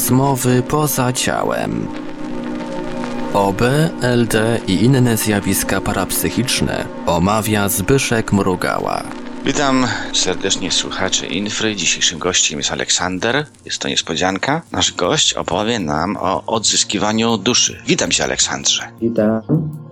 Rozmowy poza ciałem. OB, LD i inne zjawiska parapsychiczne omawia Zbyszek Mrugała. Witam serdecznie słuchaczy Infry. Dzisiejszym gościem jest Aleksander. Jest to niespodzianka. Nasz gość opowie nam o odzyskiwaniu duszy. Witam cię, Aleksandrze. Witam.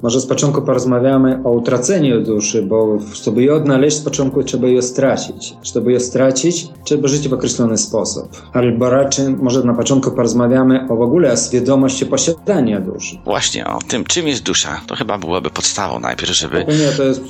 Może z początku porozmawiamy o utraceniu duszy, bo żeby ją odnaleźć, z początku trzeba ją stracić. Żeby ją stracić, trzeba żyć w określony sposób. Albo raczej może na początku porozmawiamy o w ogóle o świadomości posiadania duszy. Właśnie o tym, czym jest dusza. To chyba byłoby podstawą najpierw, żeby Nie, to jest...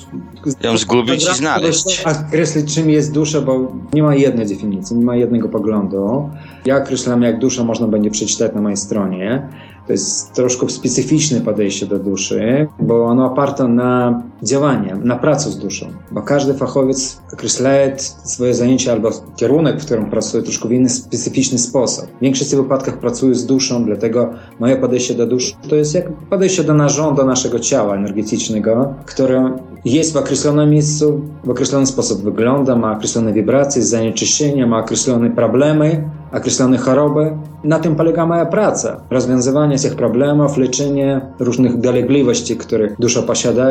ją zgubić i znaleźć. Określić, czym jest dusza, bo nie ma jednej definicji, nie ma jednego poglądu. Ja określam, jak dusza można będzie przeczytać na mojej stronie. To jest troszkę specyficzne podejście do duszy, bo ono oparte na działaniu, na pracy z duszą. Bo każdy fachowiec określa swoje zajęcia albo kierunek, w którym pracuje, troszkę w inny specyficzny sposób. W większości wypadkach pracuję z duszą, dlatego moje podejście do duszy to jest jak podejście do narządu naszego ciała energetycznego, które jest w określonym miejscu, w określony sposób wygląda, ma określone wibracje, zanieczyszczenia, ma określone problemy, określone choroby. Na tym polega moja praca. Rozwiązywanie tych problemów, leczenie różnych dolegliwości, które dusza posiada.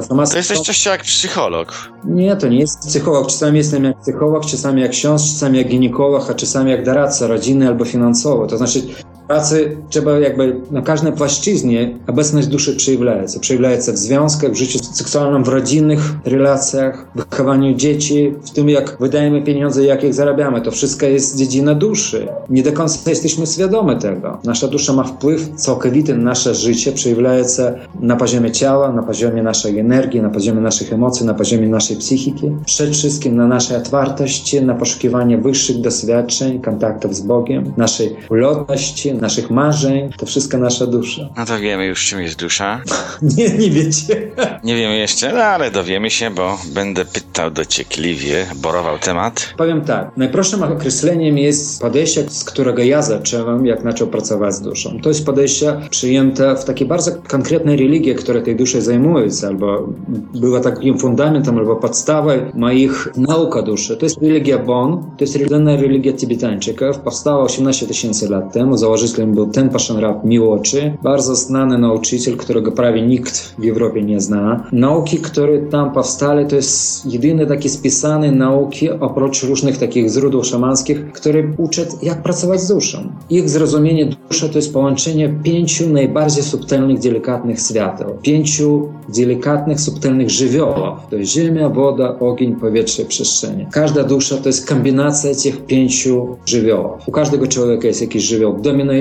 Sama To jesteś coś jak psycholog. Nie, to nie jest psycholog. Czasami jestem jak psycholog, czasami jak ksiądz, czasami jak ginekolog, a czasami jak doradca rodziny albo finansowo. To znaczy pracy trzeba jakby na każdej płaszczyźnie obecność duszy przejawia przejawia się w związkach, w życiu seksualnym, w rodzinnych relacjach, w wychowaniu dzieci, w tym jak wydajemy pieniądze, jak ich zarabiamy. To wszystko jest dziedzina duszy. Nie do końca jesteśmy świadomi tego. Nasza dusza ma wpływ całkowity na nasze życie, przejawia się na poziomie ciała, na poziomie naszej energii, na poziomie naszych emocji, na poziomie naszej psychiki. Przede wszystkim na naszej otwartości, na poszukiwanie wyższych doświadczeń, kontaktów z Bogiem, naszej ulotności, naszych marzeń. To wszystko nasza dusza. No to wiemy już, czym jest dusza. Nie, nie wiecie. Nie wiemy jeszcze, no ale dowiemy się, bo będę pytał dociekliwie, borował temat. Powiem tak, najprostszym określeniem jest podejście, z którego ja zacząłem, jak zaczął pracować z duszą. To jest podejście przyjęte w takiej bardzo konkretnej religii, które tej duszy zajmują, albo była takim fundamentem, albo podstawą moich nauk o duszy. To jest religia Bon, to jest religia, religia tybetańczyków, powstała 18 tysięcy lat temu, założycielem był ten Pashanrat Miłoczy, bardzo znany nauczyciel, którego prawie nikt w Europie nie zna. Nauki, które tam powstały, to jest jedyne takie spisane nauki, oprócz różnych takich źródeł szamanskich, które uczą, jak pracować z duszą. Ich zrozumienie dusza to jest połączenie pięciu najbardziej subtelnych, delikatnych świateł. Pięciu delikatnych, subtelnych żywiołów. To jest ziemia, woda, ogień, powietrze, przestrzenie. Każda dusza to jest kombinacja tych pięciu żywiołów. U każdego człowieka jest jakiś żywioł dominujący,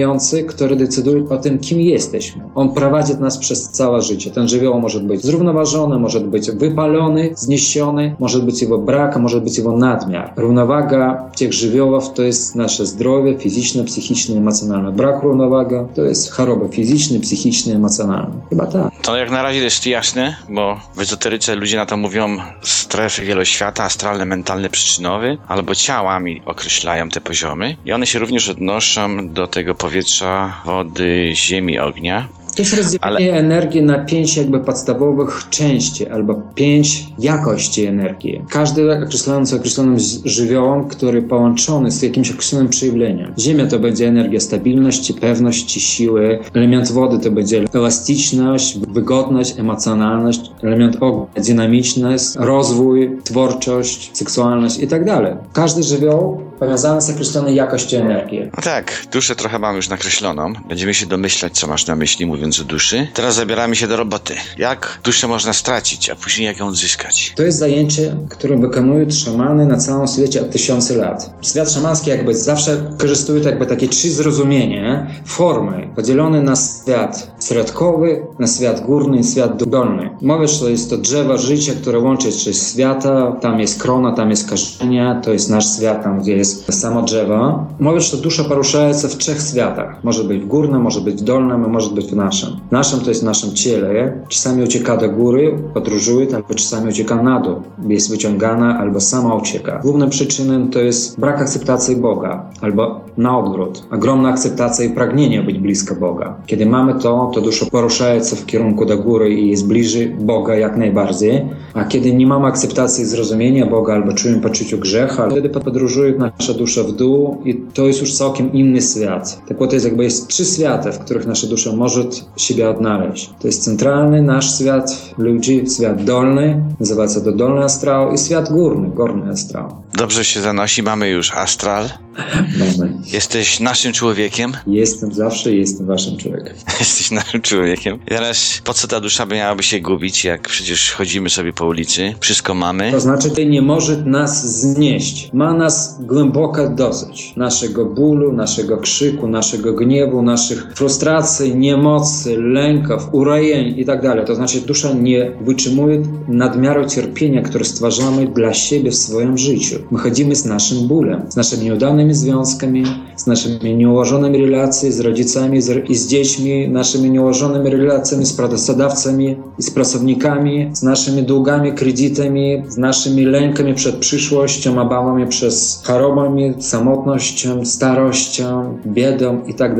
który decyduje o tym, kim jesteśmy. On prowadzi nas przez całe życie. Ten żywioł może być zrównoważony, może być wypalony, zniesiony, może być jego brak, może być jego nadmiar. Równowaga tych żywiołów to jest nasze zdrowie fizyczne, psychiczne, emocjonalne. Brak równowagi to jest choroba fizyczna, psychiczna, emocjonalna. Chyba tak. To jak na razie jest jasne, bo w ezoteryce ludzie na to mówią strefy wieloświata, astralny, mentalny, przyczynowy, albo ciałami określają te poziomy i one się również odnoszą do tego powietrza, wody, ziemi, ognia. To jest rozdzielenie Ale... energii na pięć jakby podstawowych części, albo pięć jakości energii. Każdy określony z określonym żywiołem, który połączony z jakimś określonym przejawieniem. Ziemia to będzie energia stabilności, pewności, siły. Element wody to będzie elastyczność, wygodność, emocjonalność. Element ognia, dynamiczność, rozwój, twórczość, seksualność i tak dalej. Każdy żywioł powiązany z określoną jakością energii. No tak, duszę trochę mam już nakreśloną. Będziemy się domyślać, co masz na myśli, mówiąc o duszy. Teraz zabieramy się do roboty. Jak duszę można stracić, a później jak ją odzyskać? To jest zajęcie, które wykonują szamany na całym świecie od tysięcy lat. Świat szamański jakby zawsze korzystuje jakby takie trzy zrozumienie formy, podzielone na świat środkowy, na świat górny i świat dolny. Mówisz, że jest to drzewo życia, które łączy trzy świata, tam jest krona, tam jest korzenia, to jest nasz świat, tam gdzie jest samo drzewo. Mówisz, że dusza porusza się w trzech światach. Może być górnym, może być dolnym, a może być w naszym. Naszym to jest w naszym ciele. Czasami ucieka do góry, podróżuje, albo czasami ucieka na dół. Jest wyciągana albo sama ucieka. Główną przyczyną to jest brak akceptacji Boga, albo na odwrót. Ogromna akceptacja i pragnienie być blisko Boga. Kiedy mamy to, to dusza porusza się w kierunku do góry i bliżej Boga jak najbardziej. A kiedy nie mamy akceptacji i zrozumienia Boga albo czujemy poczucie grzecha, wtedy podróżuje nasza dusza w dół i to jest już całkiem inny świat. Tak to jest jakby jest trzy światy, w których nasza dusza może siebie odnaleźć. To jest centralny nasz świat ludzi, świat dolny, nazywa się to dolny astral i świat górny, górny astral. Dobrze się zanosi, mamy już astral. Mamy. Jesteś naszym człowiekiem. Jestem zawsze jestem waszym człowiekiem. Jesteś naszym człowiekiem. I teraz po co ta dusza miałaby się gubić, jak przecież chodzimy sobie po ulicy, wszystko mamy. To znaczy, to nie może nas znieść. Ma nas głęboko dosyć. Naszego bólu, naszego krzyku, naszego gniewu, naszych frustracji, niemocy, lęków, urojeń i tak dalej. To znaczy, dusza nie wytrzymuje nadmiaru cierpienia, które stwarzamy dla siebie w swoim życiu. My chodzimy z naszym bólem, z naszymi nieudanymi związkami, z naszymi nieułożonymi relacjami z rodzicami z, i z dziećmi, naszymi nieułożonymi relacjami z pracodawcami i z pracownikami, z naszymi długami, kredytami, z naszymi lękami przed przyszłością, obawami przez chorobami, samotnością, starością, biedą i tak.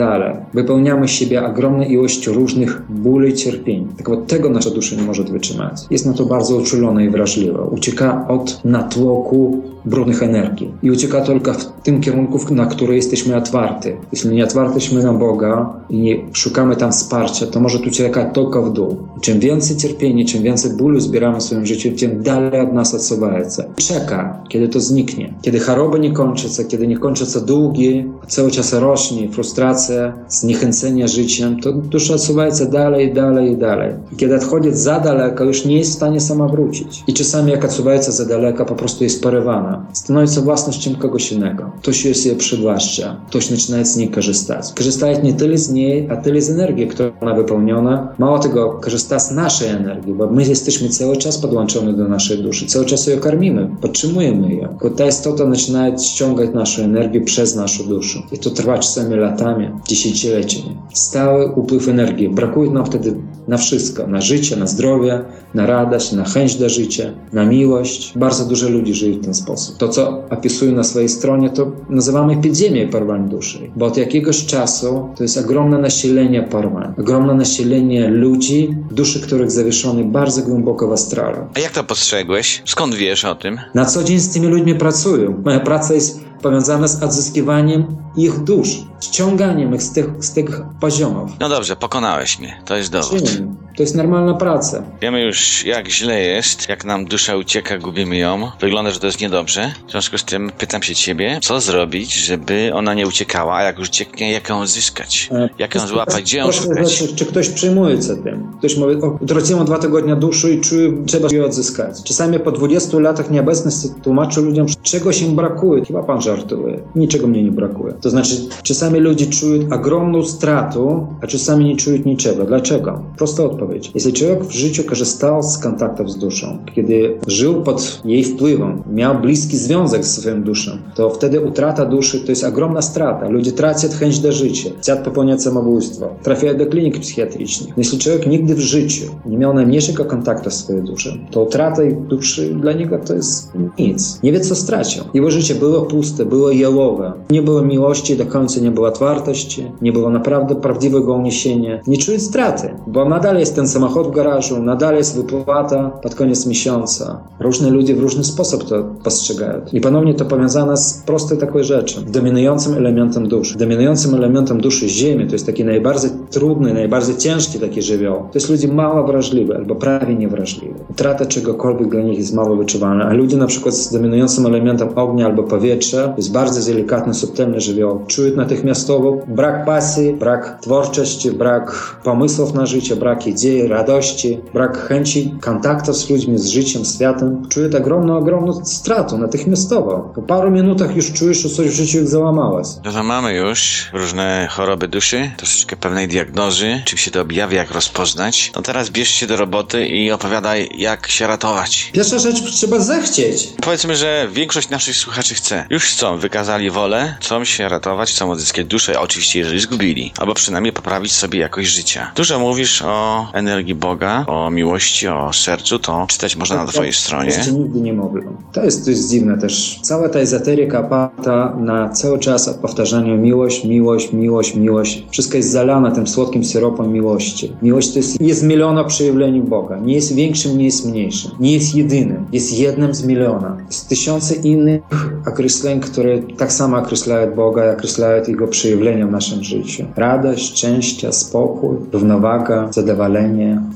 Wypełniamy siebie ogromną ilością różnych bóli i cierpień. Tak od tego nasza dusza nie może wytrzymać. Jest na to bardzo uczulona i wrażliwa. Ucieka od natłoku brudnych energii i ucieka tylko w tym kierunku, kierunków, na które jesteśmy otwarty. Jeśli nie otwartyśmy na Boga i nie szukamy tam wsparcia, to może tu cieka tylko w dół. Czym więcej cierpienia, czym więcej bólu zbieramy w swoim życiu, tym dalej od nas odsuwaje się. Czeka, kiedy to zniknie. Kiedy choroba nie kończy się, kiedy nie kończy się długi, a cały czas rośnie frustracja, zniechęcenie życiem, to dusza odsuwa się dalej, dalej, dalej. I kiedy odchodzi za daleko, już nie jest w stanie sama wrócić. I czasami jak odsuwa się za daleko, po prostu jest porywana. Stanowi się własnością kogoś innego. To się sobie przywłaszcza, ktoś zaczyna z niej korzystać. Korzysta nie tyle z niej, a tyle z energii, która ona wypełniona. Mało tego, korzysta z naszej energii, bo my jesteśmy cały czas podłączone do naszej duszy, cały czas ją karmimy, podtrzymujemy ją. Bo ta istota zaczyna ściągać naszą energię przez naszą duszę. I to trwa czasami latami, dziesięcioleciami. Stały upływ energii. Brakuje nam wtedy na wszystko. Na życie, na zdrowie, na radość, na chęć do życia, na miłość. Bardzo dużo ludzi żyje w ten sposób. To, co opisuję na swojej stronie, to nazywamy epidemię porwań duszy. Bo od jakiegoś czasu to jest ogromne nasilenie porwań. Ogromne nasilenie ludzi, duszy, których zawieszony bardzo głęboko w astralu. A jak to postrzegłeś? Skąd wiesz o tym? Na co dzień z tymi ludźmi pracuję. Moja praca jest powiązana z odzyskiwaniem ich dusz, ściąganiem ich z tych, z tych poziomów. No dobrze, pokonałeś mnie. To jest dowód. Czym? To jest normalna praca. Wiemy już, jak źle jest, jak nam dusza ucieka, gubimy ją. Wygląda, że to jest niedobrze. W związku z tym pytam się ciebie, co zrobić, żeby ona nie uciekała, a jak już ucieknie, jak ją odzyskać? Jak ją złapać, gdzie ją szukać? Czy, czy ktoś przejmuje się tym? Ktoś mówi, utraciłem dwa tygodnie duszy i czuję, trzeba ją odzyskać. Czasami po 20 latach nieobecności tłumaczę ludziom, czego się brakuje. Chyba pan żartuje. Niczego mnie nie brakuje. To znaczy, czasami ludzie czują ogromną stratę, a czasami nie czują niczego. Dlaczego? Prosta odpowiedź. Jeśli człowiek w życiu korzystał z kontaktów z duszą, kiedy żył pod jej wpływem, miał bliski związek ze swoją duszą, to wtedy utrata duszy to jest ogromna strata. Ludzie tracą chęć do życia, chcą popełniać samobójstwo, trafiają do klinik psychiatrycznych. Jeśli człowiek nigdy w życiu nie miał najmniejszego kontaktu z swoją duszą, to utrata jej duszy dla niego to jest nic. Nie wie, co stracił. Jego życie było puste, było jałowe. Nie było miłości, do końca nie było otwartości, nie było naprawdę prawdziwego uniesienia. Nie czuje straty, bo nadal jest ten samochód w garażu, nadal jest wypłata pod koniec miesiąca. Różne ludzie w różny sposób to postrzegają. I ponownie to powiązane z prostej takiej rzeczy. Dominującym elementem duszy. Dominującym elementem duszy Ziemi to jest taki najbardziej trudny, najbardziej ciężki taki żywioł. To jest ludzie mało wrażliwe albo prawie niewrażliwe. Utrata czegokolwiek dla nich jest mało wyczuwalna. A ludzie na przykład z dominującym elementem ognia albo powietrza to jest bardzo delikatny, subtelny żywioł. Czują natychmiastowo brak pasji, brak twórczości, brak pomysłów na życie, brak idei, radości, brak chęci kontaktu z ludźmi, z życiem, światem. Czuję ogromną, ogromną stratę natychmiastowo. Po paru minutach już czujesz, że coś w życiu ich załamało. No to mamy już różne choroby duszy, troszeczkę pewnej diagnozy, czym się to objawia, jak rozpoznać. No teraz bierz się do roboty i opowiadaj, jak się ratować. Pierwsza rzecz, trzeba zechcieć. Powiedzmy, że większość naszych słuchaczy chce. Już chcą, wykazali wolę, chcą się ratować, chcą odzyskać duszę, oczywiście jeżeli zgubili, albo przynajmniej poprawić sobie jakość życia. Dużo mówisz o energii Boga, o miłości, o sercu, to czytać można na twojej stronie. Jeszcze nigdy nie mówiłem. To jest, jest dziwne też. Cała ta ezoteryka oparta na cały czas powtarzaniu miłość, miłość, miłość, miłość. Wszystko jest zalane tym słodkim syropem miłości. Miłość to jest, jest miliona przejawień Boga. Nie jest większym, nie jest mniejszym. Nie jest jedynym. Jest jednym z miliona. Jest tysiące innych określeń, które tak samo określają Boga i określają Jego przejawienia w naszym życiu. Radość, szczęście, spokój, równowaga, zadowolenie,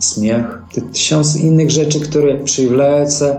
śmiech. Te tysiące innych rzeczy, które się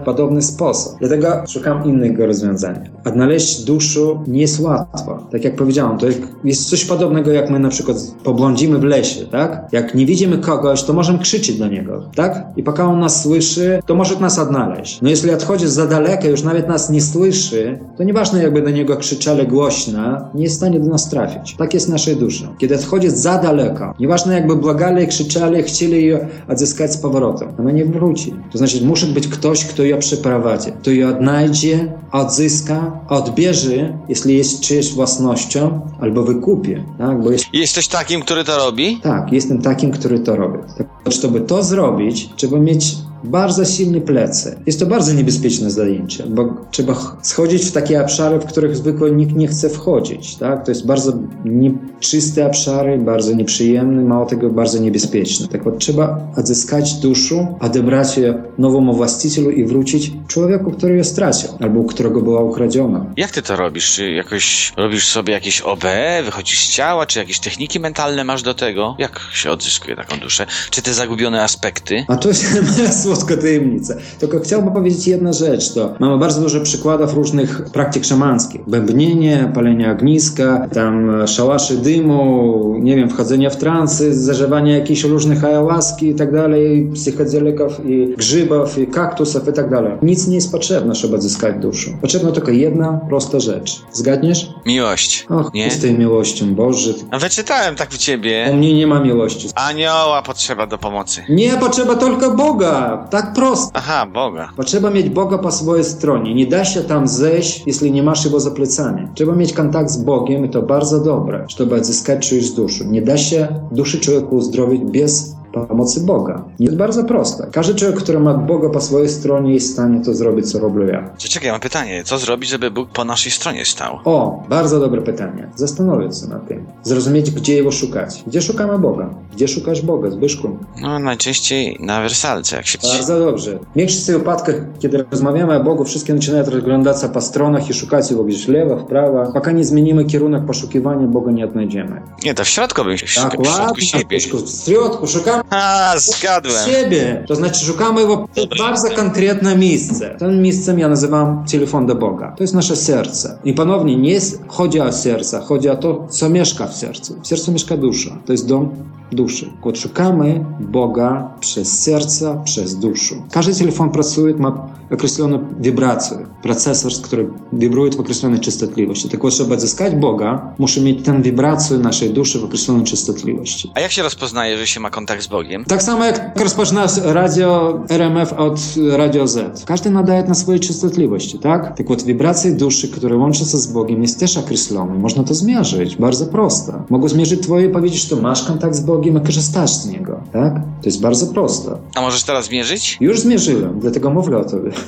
w podobny sposób. Dlatego szukam innego rozwiązania. Odnaleźć duszę nie jest łatwo. Tak jak powiedziałem, to jest coś podobnego, jak my na przykład poblądzimy w lesie, tak? Jak nie widzimy kogoś, to możemy krzyczeć do niego, tak? I poka on nas słyszy, to może nas odnaleźć. No jeśli odchodzi za daleko, już nawet nas nie słyszy, to nieważne jakby do niego krzyczeli głośno, nie jest w stanie do nas trafić. Tak jest naszej duszy. Kiedy odchodzi za daleko, nieważne jakby błagali, krzyczeli, chcieli ją odzyskać z powrotem, ona nie wróci. To znaczy musi być ktoś, kto ją przeprowadzi, kto ją odnajdzie, odzyska, odbierze, jeśli jest czyjeś własnością, albo wykupie, tak? Bo jest... Jesteś takim, który to robi? Tak, jestem takim, który to robi. Tak, żeby to zrobić, trzeba mieć bardzo silne plecy. Jest to bardzo niebezpieczne zajęcie, bo trzeba schodzić w takie obszary, w których zwykle nikt nie chce wchodzić. Tak? To jest bardzo nieczyste obszary, bardzo nieprzyjemne, mało tego bardzo niebezpieczne. Tak вот, trzeba odzyskać duszę, odebrać je nowemu właścicielowi i wrócić człowieku, który ją stracił, albo u którego była ukradziona. Jak ty to robisz? Czy jakoś robisz sobie jakieś OB, wychodzisz z ciała, czy jakieś techniki mentalne masz do tego? Jak się odzyskuje taką duszę? Czy te zagubione aspekty? A to jest moja słodka tajemnica. Tylko chciałbym powiedzieć jedną rzecz, to mamy bardzo dużo przykładów różnych praktyk szamanskich. Bębnienie, palenie ogniska, tam szałaszy dymu, nie wiem, wchodzenie w transy, zażywanie jakichś różnych ayahuaski i tak dalej, psychodelików i grzybów i kaktusów i tak dalej. Nic nie jest potrzebne, żeby odzyskać duszę. Potrzebna tylko jedna prosta rzecz. Zgadniesz? Miłość. Och, nie? z tej miłością, Boże. A wyczytałem tak w ciebie. U mnie nie ma miłości. Anioła potrzeba do pomocy. Nie, potrzeba tylko Boga. Tak prosto. Aha, Boga. Potrzeba mieć Boga po swojej stronie. Nie da się tam zejść, jeśli nie masz Jego za plecami. Trzeba mieć kontakt z Bogiem i to bardzo dobre, żeby odzyskać czyjąś duszę. Nie da się duszy człowieku uzdrowić bez pomocy Boga. Jest bardzo proste. Każdy człowiek, który ma Boga po swojej stronie jest w stanie to zrobić, co robię ja. Czekaj, mam pytanie. Co zrobić, żeby Bóg po naszej stronie stał? O, bardzo dobre pytanie. Zastanowić się nad tym. Zrozumieć, gdzie Jego szukać. Gdzie szukamy Boga? Gdzie szukasz Boga, Zbyszku? No, najczęściej na wersalce, jak się... Bardzo dobrze. W większości wypadkach, kiedy rozmawiamy o Bogu, wszystkie zaczynają rozglądać się po stronach i szukać Jego gdzieś lewo, w prawo. Пока nie zmienimy kierunek poszukiwania, Boga nie odnajdziemy. Nie, to w środku bym się w Tak, środku ładnie, siebie. Zbyszku, w środku szukamy a, zgadłem. siebie. To znaczy szukamy Jego bardzo konkretne miejsce. Tym miejscem ja nazywam telefon do Boga. To jest nasze serce. I ponownie nie chodzi o serce, chodzi o to, co mieszka w sercu. W sercu mieszka dusza. To jest dom duszy. Вот szukamy Boga przez serce, przez duszę. Każdy telefon pracuje, ma określoną wibrację, procesor, który wibruje w określonej częstotliwości. Tak вот, żeby odzyskać Boga, muszę mieć tę wibrację naszej duszy w określonej częstotliwości. A jak się rozpoznaje, że się ma kontakt z Bogiem? Tak samo jak rozpoczynasz radio RMF od Radio Z. Każdy nadaje na swojej częstotliwości, tak? Tak вот, wibracje duszy, które łączą się z Bogiem, jest też określone. Można to zmierzyć. Bardzo proste. Mogę zmierzyć twoje i powiedzieć, że masz kontakt z Bogiem, a korzystasz z niego, tak? To jest bardzo proste. A możesz teraz mierzyć? Już zmierzyłem, dlatego mówię o tobie.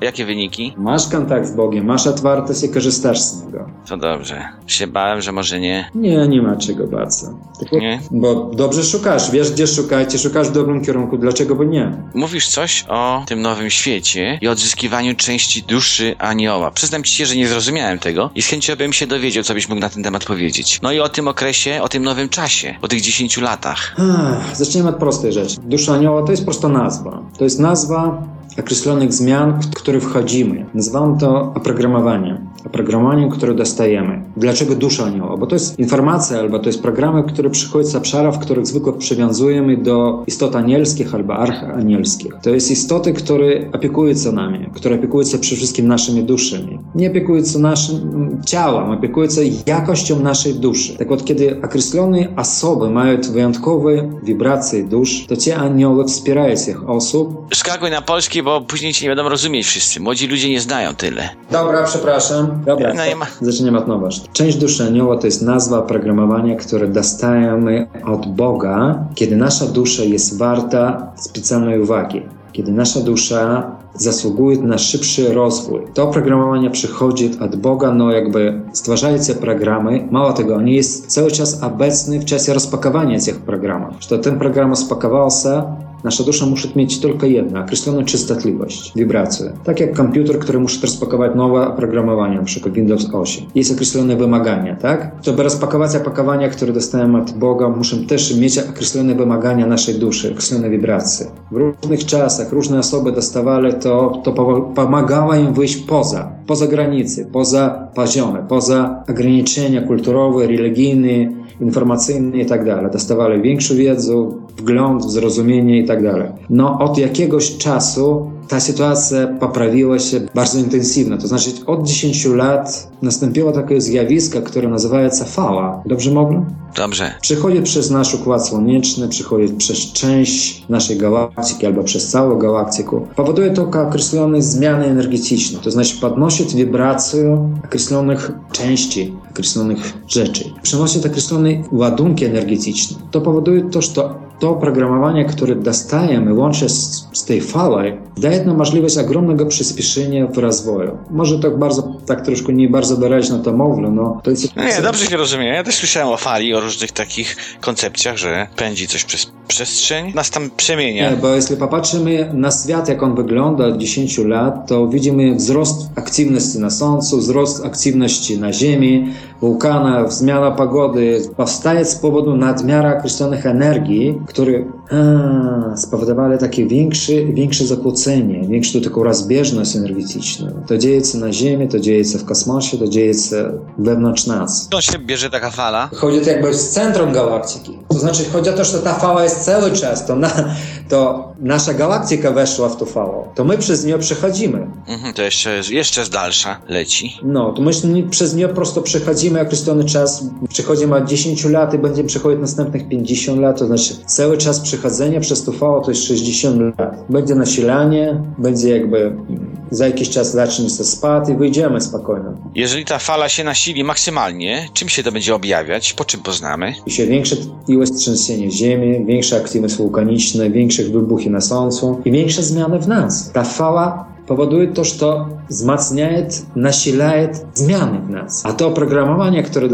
Jakie wyniki? Masz kontakt z Bogiem, masz otwartość i korzystasz z niego. To dobrze. Się bałem, że może nie. Nie, nie ma czego bać się. Tak, Nie? Bo dobrze szukasz, wiesz gdzie szukać szukasz w dobrym kierunku, dlaczego by nie? Mówisz coś o tym nowym świecie i odzyskiwaniu części duszy anioła. Przyznam ci się, że nie zrozumiałem tego i z chęcią bym się dowiedział, co byś mógł na ten temat powiedzieć. No i o tym okresie, o tym nowym czasie, o tych 10 latach. Ach, Zacznijmy od prostej rzeczy. Dusza anioła to jest prosta nazwa. To jest nazwa określonych zmian, w które wchodzimy. Nazywam to oprogramowaniem. Oprogramowaniem, które dostajemy. Dlaczego dusza anioła? Bo to jest informacja albo to jest programy, które przychodzą z obszarów, których zwykle przywiązujemy do istot anielskich albo archanielskich. To jest istoty, które opiekują się nami, które opiekują się przede wszystkim naszymi duszami. Nie opiekują się naszym ciałem, opiekują się jakością naszej duszy. Tak od kiedy określone osoby mają wyjątkowe wibracje dusz, to ci anioły wspierają tych osób. Skakuj na polski, bo później cię nie będą rozumieć wszyscy. Młodzi ludzie nie znają tyle. Dobra, przepraszam. Dobra, No ma- zaczniemy od nowa. Część duszy anioła to jest nazwa oprogramowania, które dostajemy od Boga, kiedy nasza dusza jest warta specjalnej uwagi. kiedy nasza dusza zasługuje na szybszy rozwój. To oprogramowanie przychodzi od Boga, no jakby stwarzając te programy, mało tego, on jest cały czas obecny w czasie rozpakowania tych programów. Że ten program rozpakował się, Nasza dusza musi mieć tylko jedno, określoną częstotliwość, wibrację. Tak jak komputer, który musi rozpakować nowe oprogramowanie, przykład Windows 8. Jest określone wymagania, tak? Żeby rozpakować opakowania, które dostajemy od Boga, muszą też mieć określone wymagania naszej duszy, określone wibracje. W różnych czasach różne osoby dostawali to, to pomagało im wyjść poza, poza granice, poza poziomy, poza ograniczenia kulturowe, religijne, informacyjne i tak dalej. Dostawali większą wiedzę, wgląd, zrozumienie i tak dalej. No od jakiegoś czasu ta sytuacja poprawiła się bardzo intensywnie. To znaczy od 10 lat nastąpiło takie zjawisko, które nazywa się fala. Dobrze mogę? Dobrze. Przychodzi przez nasz układ słoneczny, przychodzi przez część naszej galaktyki albo przez całą galaktykę. Powoduje to określone zmiany energetyczne, to znaczy podnosi wibrację określonych części, określonych rzeczy. Przynosi określone ładunki energetyczne. To powoduje to, że to oprogramowanie, które dostajemy łącznie z, z tej fali, daje nam możliwość ogromnego przyspieszenia w rozwoju. Może tak bardzo, tak troszkę nie bardzo doraźno to mówię, no to jest... No nie, dobrze się rozumiem. Ja też słyszałem o fali, o różnych takich koncepcjach, że pędzi coś przez przestrzeń, nas tam przemienia. Nie, bo jeśli popatrzymy na świat, jak on wygląda od 10 lat, to widzimy wzrost aktywności na Słońcu, wzrost aktywności na Ziemi, wulkanach, zmiana pogody powstaje z powodu nadmiaru określonych energii, które a, spowodowały takie większe, większe zakłócenie, większą taką rozbieżność energetyczną. To dzieje się na Ziemi, to dzieje się w kosmosie, to dzieje się wewnątrz nas. Skąd się bierze taka fala? Chodzi to jakby z centrum galaktyki. To znaczy chodzi o to, że ta fala jest cały czas, to, na, to nasza galaktyka weszła w tą falę, to my przez nią przechodzimy. Mhm, to jeszcze, jeszcze z dalsza leci. No, to my przez nią prosto przechodzimy określony czas, przechodzimy od 10 lat i będziemy przechodzić następnych 50 lat, to znaczy cały czas przechodzenia przez tą falę to jest 60 lat. Będzie nasilanie, będzie jakby za jakiś czas zacznie się spad i wyjdziemy spokojnie. Jeżeli ta fala się nasili maksymalnie, czym się to będzie objawiać? Po czym poznamy? I się większe ilość trzęsienia ziemi, większa aktywność wulkaniczna, większe wybuchy na Słońcu i większe zmiany w nas. Ta fala powoduje to, że wzmacniaje, nasilaje zmiany w nas. A to oprogramowanie, które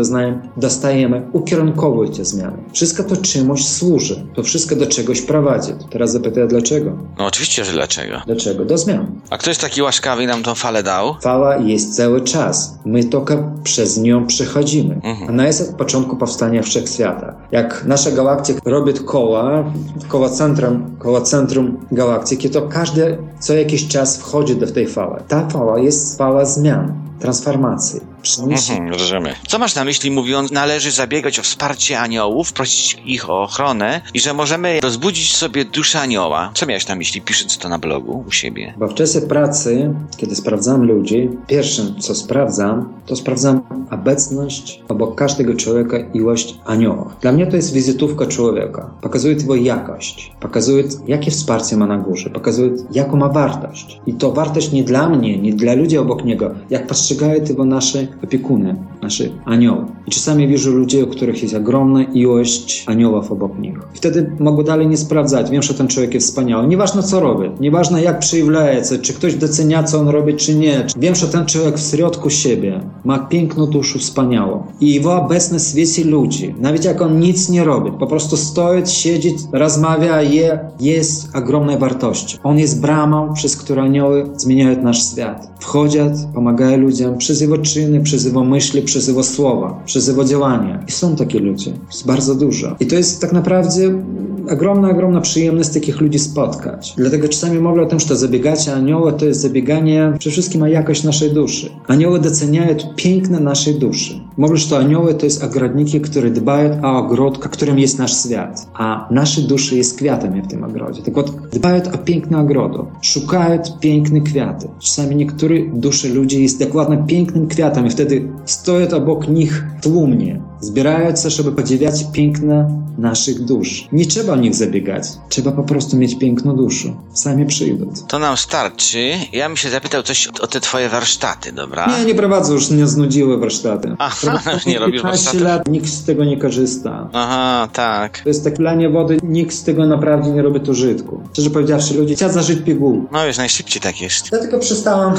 dostajemy, ukierunkowuje te zmiany. Wszystko to czemuś służy. To wszystko do czegoś prowadzi. Teraz zapytaj, dlaczego? No oczywiście, że dlaczego. Dlaczego? Do zmian. A kto jest taki łaskawy nam tą falę dał? Fala jest cały czas. My tylko przez nią przechodzimy. Mhm. Ona jest od początku powstania wszechświata. Jak nasza galaktyka robi koła, koło centrum, koło centrum galaktyki, to każdy co jakiś czas wchodzi do tej fali. Ta fala jest fala zmian, transformacji. Mhm, rozumiem. Co masz na myśli mówiąc, należy zabiegać o wsparcie aniołów, prosić ich o ochronę i że możemy rozbudzić sobie duszę anioła? Co miałeś na myśli, pisząc to na blogu u siebie? Bo w czasie pracy, kiedy sprawdzam ludzi, pierwszym co sprawdzam, to sprawdzam obecność obok każdego człowieka ilość aniołów. Dla mnie to jest wizytówka człowieka. Pokazuje jego jakość, pokazuje jakie wsparcie ma na górze, pokazuje jaką ma wartość. I to wartość nie dla mnie, nie dla ludzi obok niego, jak postrzegają tego nasze opiekuny, nasze anioły. I czasami widzę ludzi, u których jest ogromna ilość aniołów obok nich. Wtedy mogę dalej nie sprawdzać. Wiem, że ten człowiek jest wspaniały. Nieważne co robi, nieważne jak przejawia się, czy ktoś docenia, co on robi, czy nie. Wiem, że ten człowiek w środku siebie ma piękną duszę wspaniałą. I jego obecność świeci ludzi. Nawet jak on nic nie robi, po prostu stoi, siedzi, rozmawia, je, jest ogromnej wartości. On jest bramą, przez którą anioły zmieniają nasz świat. Wchodzą, pomagają ludziom przez jego czyny, jego myśli, jego słowa, jego działania. I są takie ludzie. Jest bardzo dużo. I to jest tak naprawdę ogromna, ogromna przyjemność takich ludzi spotkać. Dlatego czasami mówię o tym, że to zabieganie anioła to jest zabieganie przede wszystkim o jakość naszej duszy. Anioły doceniają piękne naszej duszy. Mówię, że anioły to jest ogrodniki, które dbają o ogród, którym jest nasz świat. A nasze duszy jest kwiatami w tym ogrodzie. Tak вот, dbają o piękne ogrodu. Szukają piękne kwiaty. Czasami niektóre dusze ludzi jest dokładnie pięknym kwiatem i wtedy stoją obok nich tłumnie Zbierając, żeby podziwiać piękno naszych dusz. Nie trzeba o nich zabiegać. Trzeba po prostu mieć piękną duszę. Sami przyjdą. To nam starczy. Ja bym się zapytał coś o te twoje warsztaty, dobra? Nie, nie prowadzę, już nie znudziły warsztaty. Aha, nie robisz 15 warsztatów? lat nikt z tego nie korzysta. Aha, tak. To jest takie lanie wody, nikt z tego naprawdę nie robi użytku. Szczerze powiedziawszy, ludzie chcą zażyć pigułkę. No wiesz, najszybciej tak jest. Ja tylko przestałam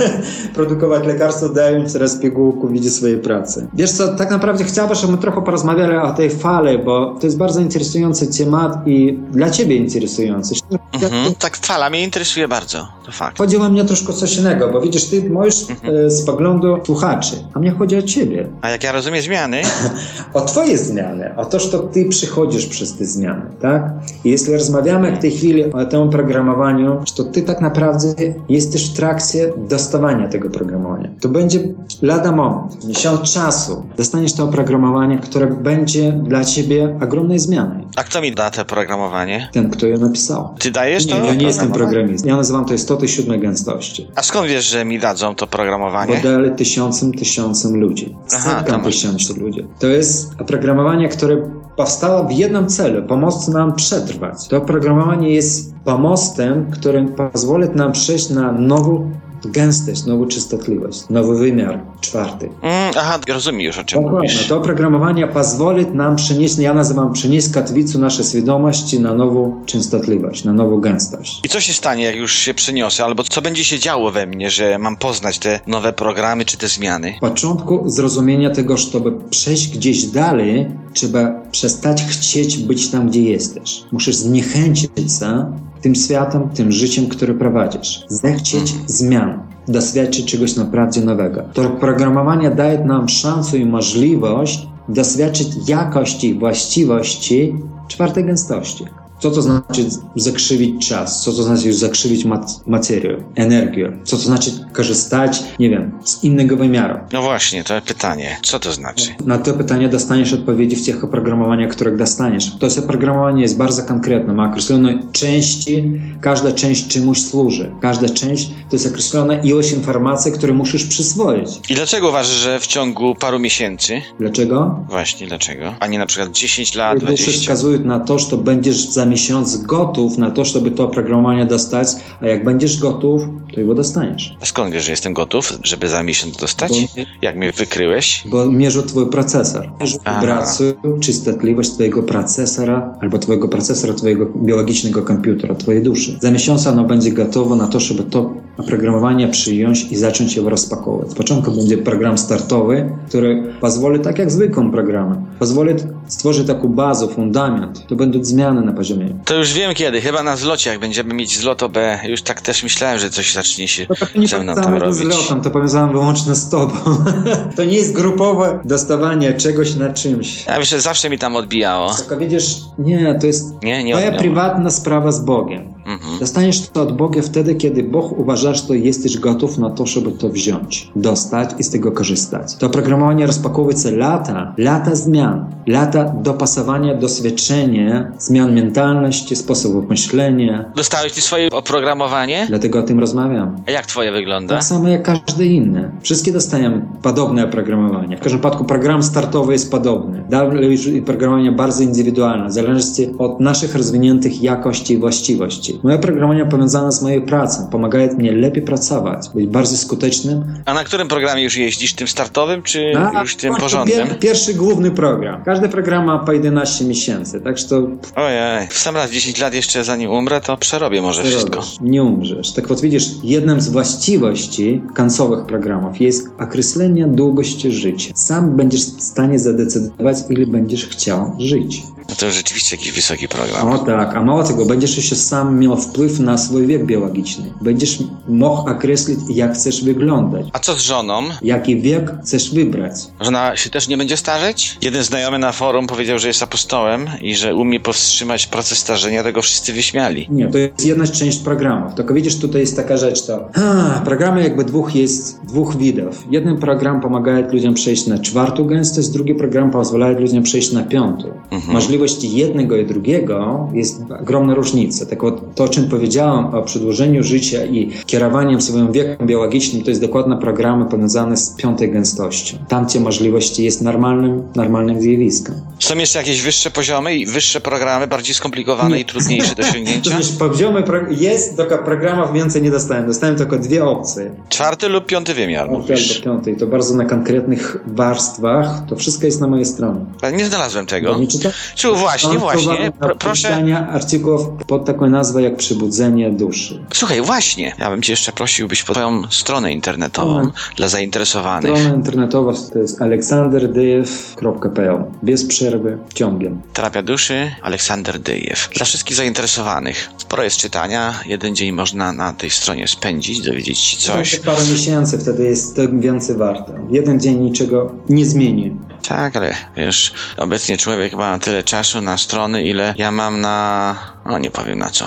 produkować lekarstwo, dając teraz pigułku w widzie swojej pracy. Wiesz co, tak naprawdę chciałbym, żebyśmy trochę porozmawiali o tej fale, bo to jest bardzo interesujący temat i dla ciebie interesujący. Mhm, tak fala mnie interesuje bardzo, to fakt. Chodzi o mnie troszkę coś innego, bo widzisz, ty możesz e, z poglądu słuchaczy, a mnie chodzi o ciebie. A jak ja rozumiem zmiany, O twoje zmiany, o to, że ty przychodzisz przez te zmiany, tak? I jeśli rozmawiamy w tej chwili o tym programowaniu, to ty tak naprawdę jesteś w trakcie dostawania tego oprogramowania. To będzie lada moment, miesiąc czasu, dostaniesz to oprogramowanie, które będzie dla ciebie ogromnej zmiany. a kto mi da to programowanie? Ten, kto je napisał. Ty dajesz to? Nie, ja nie jestem programowanie? programistą. Ja nazywam to istoty siódmej gęstości. A skąd wiesz, że mi dadzą to programowanie? Bo dali tysiącom, tysiącom ludzi. Aha, to masz- tysięcy ludzi. To jest oprogramowanie, które powstało w jednym celu, pomóc nam przetrwać. To oprogramowanie jest pomostem, który pozwoli nam przejść na nową gęstość, nową częstotliwość, nowy wymiar, czwarty. Mm, aha, rozumiem już o czym Dokładnie. mówisz. To oprogramowanie pozwoli nam przenieść, ja nazywam przenieść kotwicę naszej świadomości na nową częstotliwość, na nową gęstość. I co się stanie, jak już się przeniosę? Albo co będzie się działo we mnie, że mam poznać te nowe programy czy te zmiany? W początku zrozumienia tego, żeby przejść gdzieś dalej, trzeba przestać chcieć być tam, gdzie jesteś. Musisz zniechęcić się tym światem, tym życiem, które prowadzisz. Zechcieć zmian, doświadczyć czegoś naprawdę nowego. To programowanie daje nam szansę i możliwość doświadczyć jakości, właściwości czwartej gęstości. Co to znaczy zakrzywić czas? Co to znaczy zakrzywić mat- materię, energię? Co to znaczy korzystać, nie wiem, z innego wymiaru? No właśnie, to pytanie. Co to znaczy? Na to pytanie dostaniesz odpowiedzi w tych oprogramowaniach, których dostaniesz. To jest oprogramowanie jest bardzo konkretne, ma określone części, każda część czemuś służy. Każda część to jest określona ilość informacji, które musisz przyswoić. I dlaczego uważasz, że w ciągu paru miesięcy, Dlaczego? właśnie dlaczego, a nie na przykład 10 lat, Dusze 20? wskazują na to, że będziesz za miesiąc gotów na to, żeby to oprogramowanie dostać, a jak będziesz gotów, to jego dostaniesz. A skąd wiesz, że jestem gotów, żeby za miesiąc dostać? Bo- Jak mnie wykryłeś? Bo mierzy twój procesor. Mierzy Aha. wibrację, częstotliwość twojego procesora albo twojego procesora, twojego biologicznego komputera, twojej duszy. Za miesiąc ono będzie gotowe na to, żeby to oprogramowanie przyjąć i zacząć je rozpakować. Z początku będzie program startowy, który pozwoli, tak jak zwykłym programem, pozwoli stworzyć taką bazę, fundament. To będą zmiany na poziomie To już wiem kiedy, chyba na zlocie, jak będziemy mieć zlot OB. Już tak też myślałem, że coś zacznie się To nie ze mną tam powiązane z robić. lotem, to powiązane wyłącznie z tobą. to nie jest grupowe dostawanie czegoś na czymś. Ja myślę, że zawsze mi tam odbijało. Tylko widzisz, nie, to jest Nie, nie odbijało. prywatna sprawa z Bogiem. Mhm. Dostaniesz to od Boga wtedy, kiedy Bóg uważa, że jesteś gotów na to, żeby to wziąć, dostać i z tego korzystać. To oprogramowanie rozpakowuje lata, lata zmian, lata dopasowania, doświadczenia, zmian mentalności, sposobu myślenia. Dostałeś ty swoje oprogramowanie? Dlatego o tym rozmawiam. A jak twoje wygląda? Tak samo jak każde inne. Wszystkie dostajemy podobne oprogramowanie. W każdym przypadku program startowy jest podobny. Dalej już oprogramowanie bardzo indywidualne, w zależności od naszych rozwiniętych jakości i właściwości. Moje oprogramowanie powiązane z moją pracą pomagają mi lepiej pracować, być bardziej skutecznym. A na którym programie już jeździsz? Tym startowym, czy A, już tym to porządnym? pier- pierwszy główny program. Każdy program ma po 11 miesięcy, tak że to Ojej, w sam raz 10 lat jeszcze zanim umrę, to przerobię może wszystko. robisz. Nie umrzesz. Tak вот widzisz, jednym z właściwości końcowych programów jest określenie długości życia. Sam będziesz w stanie zadecydować, ile będziesz chciał żyć. No to rzeczywiście jakiś wysoki program. O tak, a mało tego, będziesz jeszcze sam miał wpływ na swój wiek biologiczny. Będziesz mógł określić, jak chcesz wyglądać. A co z żoną? Jaki wiek chcesz wybrać? Żona się też nie będzie starzeć? Jeden znajomy na forum powiedział, że jest apostołem i że umie powstrzymać proces starzenia, tego wszyscy wyśmiali. Nie, to jest jedna część programów. Tylko widzisz, tutaj jest taka rzecz, to a, programy jakby dwóch jest, dwóch widów. Jeden program pomaga ludziom przejść na czwartą gęstość, drugi program pozwala ludziom przejść na piątą. Mhm. Możliwe możliwości jednego i drugiego jest ogromna różnica. Tak od, to, o czym powiedziałam o przedłużeniu życia i kierowaniem swoim wiekiem biologicznym, to jest dokładna programy powiązane z piątej gęstością. Tam, gdzie możliwości jest normalnym, normalnym zjawiskiem. Są jeszcze jakieś wyższe poziomy i wyższe programy, bardziej skomplikowane nie. i trudniejsze do osiągnięcia? Przecież poziomy jest, tylko programów więcej nie dostałem. Dostałem tylko dwie opcje. Czwarty lub piąty wymiar, mówisz? Piąty. To bardzo na konkretnych warstwach. To wszystko jest na mojej stronie. Nie znalazłem tego. Nie czyta? Właśnie, właśnie, pro, proszę. Artykułów pod taką nazwę jak Przybudzenie duszy. Słuchaj, właśnie, ja bym cię jeszcze prosił, byś pod twoją stronę internetową Mhm. dla zainteresowanych. Strona internetowa to jest aleksanderdyjew.pl Bez przerwy, ciągiem. Terapia duszy, Aleksander Dyjew. Dla wszystkich zainteresowanych. Sporo jest czytania, jeden dzień można na tej stronie spędzić, dowiedzieć się coś. Parę miesięcy, wtedy jest to więcej warte. Jeden dzień niczego nie zmieni. Tak, ale wiesz, obecnie człowiek ma tyle czasu na strony, ile ja mam na... No nie powiem na co.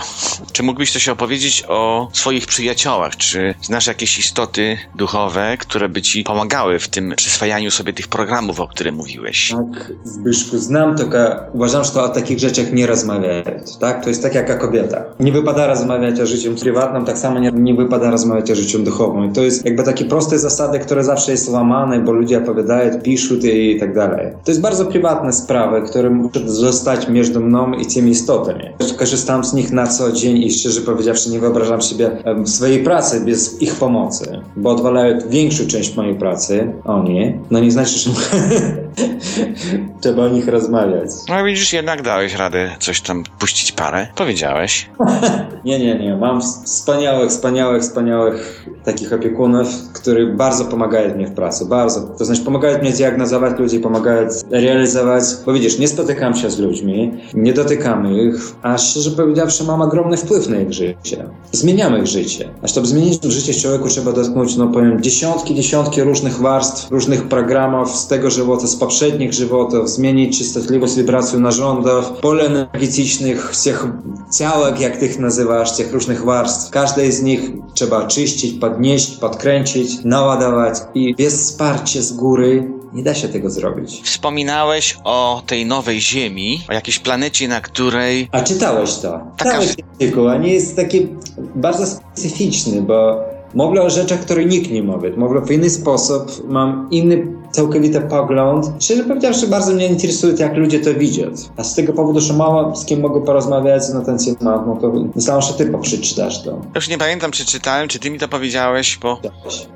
Czy mógłbyś coś opowiedzieć o swoich przyjaciołach? Czy znasz jakieś istoty duchowe, które by ci pomagały w tym przyswajaniu sobie tych programów, o których mówiłeś? Tak, Zbyszku, znam, tylko uważam, że o takich rzeczach nie rozmawiać. Tak? To jest tak jak kobieta. Nie wypada rozmawiać o życiu prywatnym, tak samo nie, nie wypada rozmawiać o życiu duchowym. I to jest jakby takie proste zasady, które zawsze jest łamane, bo ludzie opowiadają, piszą i tak dalej. To jest bardzo prywatne sprawy, które muszą zostać między mną i tymi istotami. Korzystam z nich na co dzień i szczerze powiedziawszy nie wyobrażam sobie swojej pracy bez ich pomocy, bo odwalają większą część mojej pracy, oni, no nie znaczy, że trzeba o nich rozmawiać. No widzisz, jednak dałeś radę coś tam puścić parę. Powiedziałeś. Nie, nie, nie. Mam wspaniałych, wspaniałych, wspaniałych takich opiekunów, którzy bardzo pomagają mi w pracy. Bardzo. To znaczy pomagają mi diagnozować ludzi, pomagają realizować. Bo widzisz, nie spotykam się z ludźmi, nie dotykamy ich, a szczerze powiedziawszy mam ogromny wpływ na ich życie. Zmieniamy ich życie. A żeby zmienić życie człowieku trzeba dotknąć, no powiem, dziesiątki, dziesiątki różnych warstw, różnych programów z tego żywota, z poprzednich żywotów, zmienić częstotliwość wibracji narządów, pole energetycznych, tych ciałek, jak tych nazywasz, tych różnych warstw. Każdej z nich trzeba czyścić, podnieść, podkręcić, naładować i bez wsparcia z góry nie da się tego zrobić. Wspominałeś o tej nowej Ziemi, o jakiejś planecie, na której A czytałeś to? Taka- Czytałeś artykuł, a nie jest taki bardzo specyficzny, bo mówię o rzeczach, które nikt nie mówi. Mówię w inny sposób, mam inny całkowity pogląd. Szczerze powiedziawszy, bardzo mnie interesuje, jak ludzie to widzą. A z tego powodu, że mało z kim mogę porozmawiać na ten temat, no to myślałem, że ty przeczytasz to. Już nie pamiętam, czy czytałem, czy ty mi to powiedziałeś, bo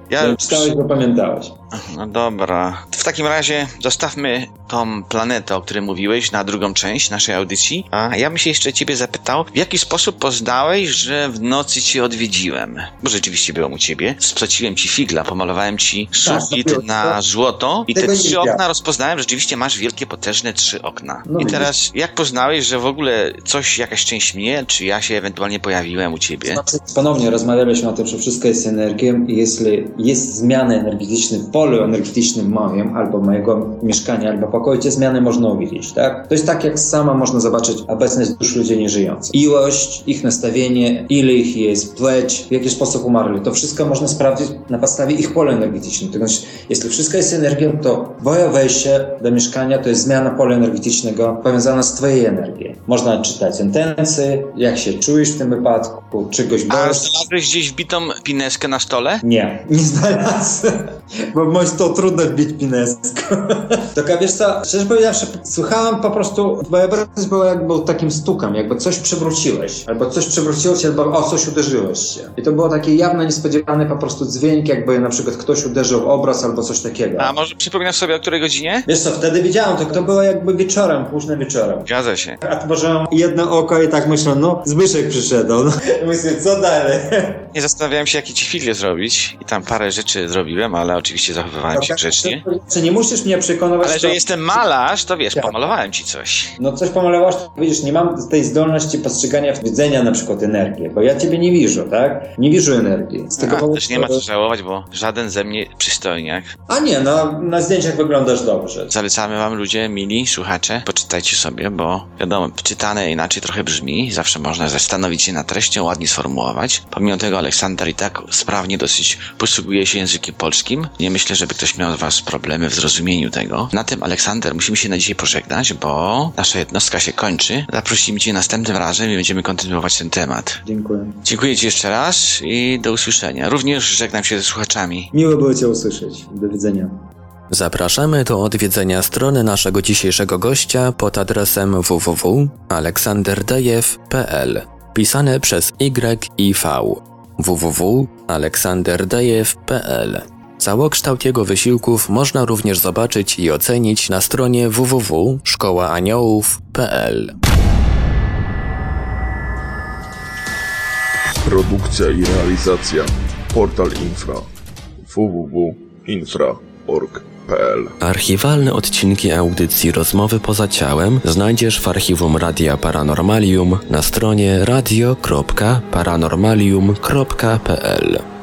ja... Ja... Czytałeś, bo pamiętałeś. No dobra. W takim razie zostawmy tą planetę, o której mówiłeś, na drugą część naszej audycji. A ja bym się jeszcze ciebie zapytał, w jaki sposób poznałeś, że w nocy cię odwiedziłem? Bo rzeczywiście byłem u ciebie. Spłaciłem ci figla, pomalowałem ci sufit to- na złoto i te trzy okna rozpoznałem. Rzeczywiście masz wielkie, potężne trzy okna. No I widzisz. teraz, jak poznałeś, że w ogóle coś, jakaś część mnie, czy ja się ewentualnie pojawiłem u ciebie? Znaczy, Ponownie rozmawialiśmy o tym, że wszystko jest energią i jeśli jest zmiana energetyczna w polu energetycznym moim, albo mojego mieszkania, albo pokoju, te zmiany można uwidzieć, tak? To jest tak, jak sama można zobaczyć obecność dusz ludzi nieżyjących. Ilość, ich nastawienie, ile ich jest, płeć, w jaki sposób umarli. To wszystko można sprawdzić na podstawie ich pola energetycznego. To znaczy, jeśli wszystko jest energią, to twoje wejście do mieszkania to jest zmiana pola energetycznego powiązana z twojej energią. Można czytać intencje, jak się czujesz w tym wypadku, czegoś A boisz. znalazłeś gdzieś wbitą pineskę na stole? Nie, nie znalazłem, bo może to trudno wbić pineską. Tylko wiesz co, szczerze powiedziawszy, słuchałem po prostu, twoja obecność była jakby takim stukiem, jakby coś przewróciłeś, albo coś przewróciłeś, albo o coś uderzyłeś się. I to było taki jawno niespodziewany po prostu dźwięk, jakby na przykład ktoś uderzył w obraz albo coś takiego. A może przypominasz sobie o której godzinie? Wiesz co, wtedy widziałem, to, to było jakby wieczorem, późnym wieczorem. Zgadza się. Otworzyłem jedno oko i tak myślę, no Zbyszek przyszedł. No. Myślę, co dalej? Nie zastanawiałem się, jakie ci figle zrobić i tam parę rzeczy zrobiłem, ale oczywiście zachowywałem się grzecznie. Czy nie musisz mnie przekonywać, Ale że to- jestem malarz, to wiesz, Tak. pomalowałem ci coś. No coś pomalowasz, to widzisz, nie mam tej zdolności postrzegania, widzenia na przykład energii, bo ja ciebie nie widzę, tak? Nie widzę energii. Z tego A, powodu, też nie ma co żałować, bo żaden ze mnie przystojniak. A nie, no na zdjęciach wyglądasz dobrze. Zalecamy wam ludzie, mili słuchacze, poczytajcie sobie, bo wiadomo, czytane inaczej trochę brzmi, zawsze można zastanowić się nad treścią, ładnie sformułować. Pomimo tego Aleksander i tak sprawnie dosyć posługuje się językiem polskim. Nie myślę, żeby ktoś miał z Was problemy w zrozumieniu tego. Na tym, Aleksander, musimy się na dzisiaj pożegnać, bo nasza jednostka się kończy. Zaprosimy Cię następnym razem i będziemy kontynuować ten temat. Dziękuję. Dziękuję Ci jeszcze raz i do usłyszenia. Również żegnam się ze słuchaczami. Miło było Cię usłyszeć. Do widzenia. Zapraszamy do odwiedzenia strony naszego dzisiejszego gościa pod adresem www.aleksanderdejew.pl pisane przez Y i V. www.aleksanderdejew.pl Całokształt jego wysiłków można również zobaczyć i ocenić na stronie www.szkołaaniołów.pl Produkcja i realizacja. Portal Infra www.infra.org.pl Archiwalne odcinki audycji Rozmowy poza ciałem znajdziesz w archiwum Radia Paranormalium na stronie radio.paranormalium.pl